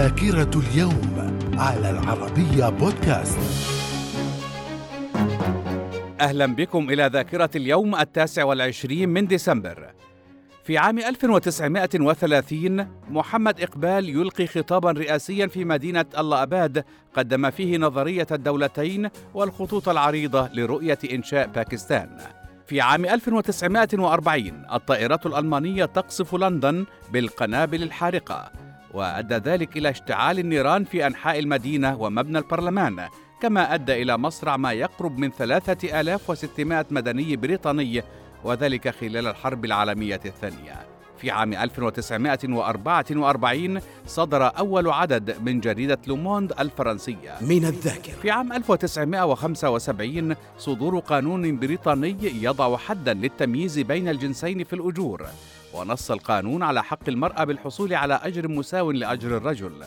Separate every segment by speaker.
Speaker 1: ذاكرة اليوم على العربية بودكاست.
Speaker 2: أهلا بكم إلى ذاكرة اليوم التاسع والعشرين من ديسمبر. في عام 1930 محمد إقبال يلقي خطابا رئاسيا في مدينة الله أباد قدم فيه نظرية الدولتين والخطوط العريضة لرؤية إنشاء باكستان. في عام 1940 الطائرات الألمانية تقصف لندن بالقنابل الحارقة. وأدى ذلك إلى اشتعال النيران في أنحاء المدينة ومبنى البرلمان كما أدى إلى مصرع ما يقرب من 3600 مدني بريطاني وذلك خلال الحرب العالمية الثانية. في عام 1944 صدر أول عدد من جريدة لوموند الفرنسية.
Speaker 1: من الذاكرة.
Speaker 2: في عام 1975 صدور قانون بريطاني يضع حدا للتمييز بين الجنسين في الأجور. ونص القانون على حق المرأة بالحصول على أجر مساو لأجر الرجل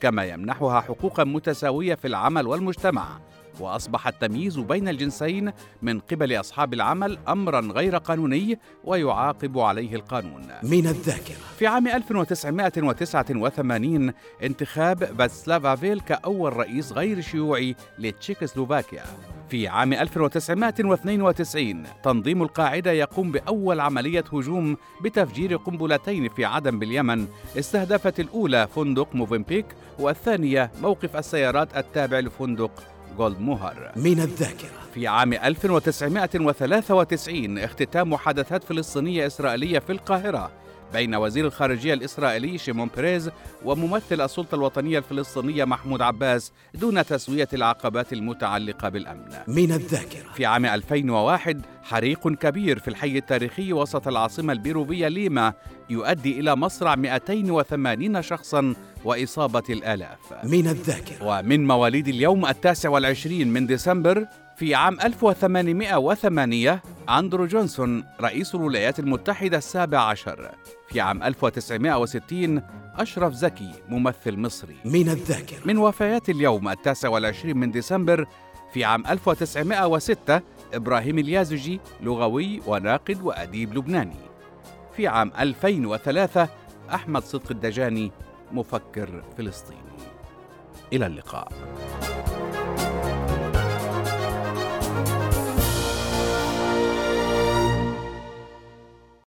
Speaker 2: كما يمنحها حقوقا متساوية في العمل والمجتمع وأصبح التمييز بين الجنسين من قبل أصحاب العمل امرا غير قانوني ويعاقب عليه القانون.
Speaker 1: من الذاكرة
Speaker 2: في عام 1989 انتخاب باتسلافافيل كأول رئيس غير شيوعي لتشيكوسلوفاكيا. في عام 1992 تنظيم القاعدة يقوم بأول عملية هجوم بتفجير قنبلتين في عدن باليمن استهدفت الأولى فندق موفنبيك والثانية موقف السيارات التابع لفندق جولد موهر
Speaker 1: من الذاكرة.
Speaker 2: في عام 1993 اختتام محادثات فلسطينية إسرائيلية في القاهرة. بين وزير الخارجية الإسرائيلي شيمون بيريز وممثل السلطة الوطنية الفلسطينية محمود عباس دون تسوية العقبات المتعلقة بالأمن.
Speaker 1: من الذاكرة.
Speaker 2: في عام 2001 حريق كبير في الحي التاريخي وسط العاصمة البيروفية ليما يؤدي إلى مصرع 280 شخصا وإصابة الآلاف.
Speaker 1: من الذاكرة.
Speaker 2: ومن مواليد اليوم التاسع والعشرين من ديسمبر في عام 1808 أندرو جونسون رئيس الولايات المتحدة السابع عشر. في عام 1960 أشرف زكي ممثل مصري.
Speaker 1: من الذاكرة.
Speaker 2: من وفيات اليوم التاسع والعشرين من ديسمبر في عام 1906 إبراهيم اليازجي لغوي وناقد وأديب لبناني. في عام 2003 أحمد صدق الدجاني مفكر فلسطيني. إلى اللقاء.